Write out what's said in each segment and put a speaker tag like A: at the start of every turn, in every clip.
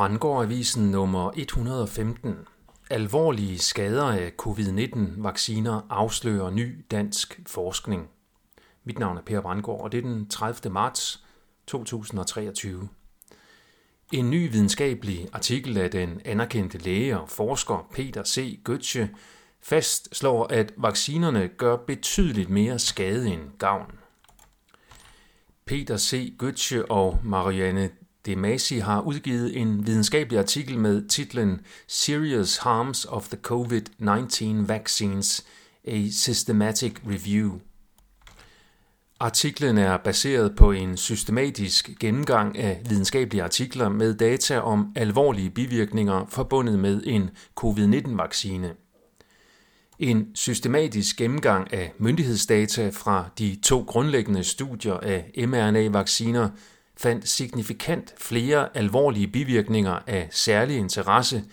A: Brandgård-avisen nummer 115. Alvorlige skader af covid-19-vacciner afslører ny dansk forskning. Mit navn er Per Brandgård, og det er den 30. marts 2023. En ny videnskabelig artikel af den anerkendte læge og forsker Peter C. Götze fastslår, at vaccinerne gør betydeligt mere skade end gavn. Peter C. Götze og Marianne DeMasi har udgivet en videnskabelig artikel med titlen Serious Harms of the COVID-19 Vaccines – A Systematic Review. Artiklen er baseret på en systematisk gennemgang af videnskabelige artikler med data om alvorlige bivirkninger forbundet med en covid-19-vaccine. En systematisk gennemgang af myndighedsdata fra de to grundlæggende studier af mRNA-vacciner fandt signifikant flere alvorlige bivirkninger af særlig interesse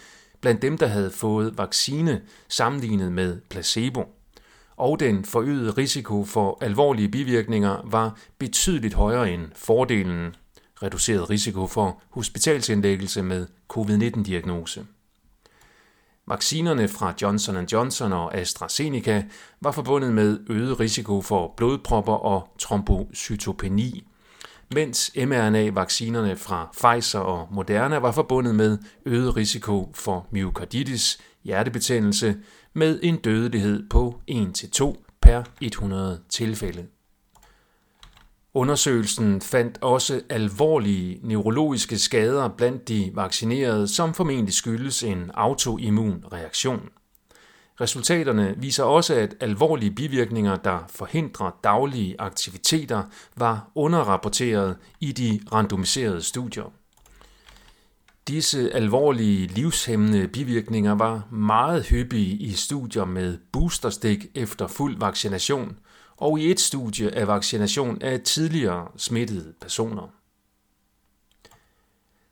A: blandt dem, der havde fået vaccine sammenlignet med placebo. Og den forøgede risiko for alvorlige bivirkninger var betydeligt højere end fordelen, reduceret risiko for hospitalsindlæggelse med covid-19-diagnose. Vaccinerne fra Johnson Johnson og AstraZeneca var forbundet med øget risiko for blodpropper og trombocytopeni, mens mRNA-vaccinerne fra Pfizer og Moderna var forbundet med øget risiko for myokarditis, hjertebetændelse, med en dødelighed på 1-2 per 100 tilfælde. Undersøgelsen fandt også alvorlige neurologiske skader blandt de vaccinerede, som formentlig skyldes en autoimmun reaktion. Resultaterne viser også, at alvorlige bivirkninger, der forhindrer daglige aktiviteter, var underrapporteret i de randomiserede studier. Disse alvorlige livshæmmende bivirkninger var meget hyppige i studier med boosterstik efter fuld vaccination og i et studie af vaccination af tidligere smittede personer.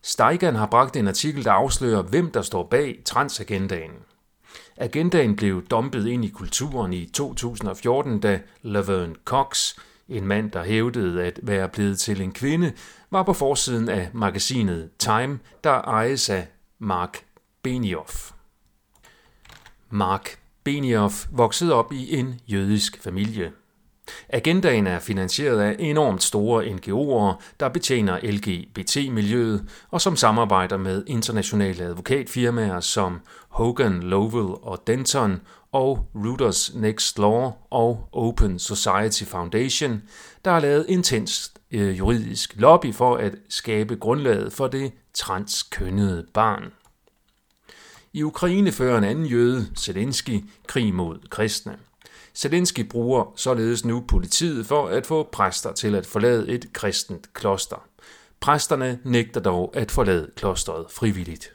A: Steigan har bragt en artikel, der afslører, hvem der står bag transagendaen. Agendaen blev dumpet ind i kulturen i 2014, da Laverne Cox, en mand, der hævdede at være blevet til en kvinde, var på forsiden af magasinet Time, der ejes af Mark Benioff. Mark Benioff voksede op i en jødisk familie. Agendaen er finansieret af enormt store NGO'er, der betjener LGBT-miljøet og som samarbejder med internationale advokatfirmaer som Hogan, Lovell og Denton og Reuters Next Law og Open Society Foundation, der har lavet intens øh, juridisk lobby for at skabe grundlaget for det transkønnede barn. I Ukraine fører en anden jøde, Zelensky, krig mod kristne. Zelensky bruger således nu politiet for at få præster til at forlade et kristent kloster. Præsterne nægter dog at forlade klosteret frivilligt.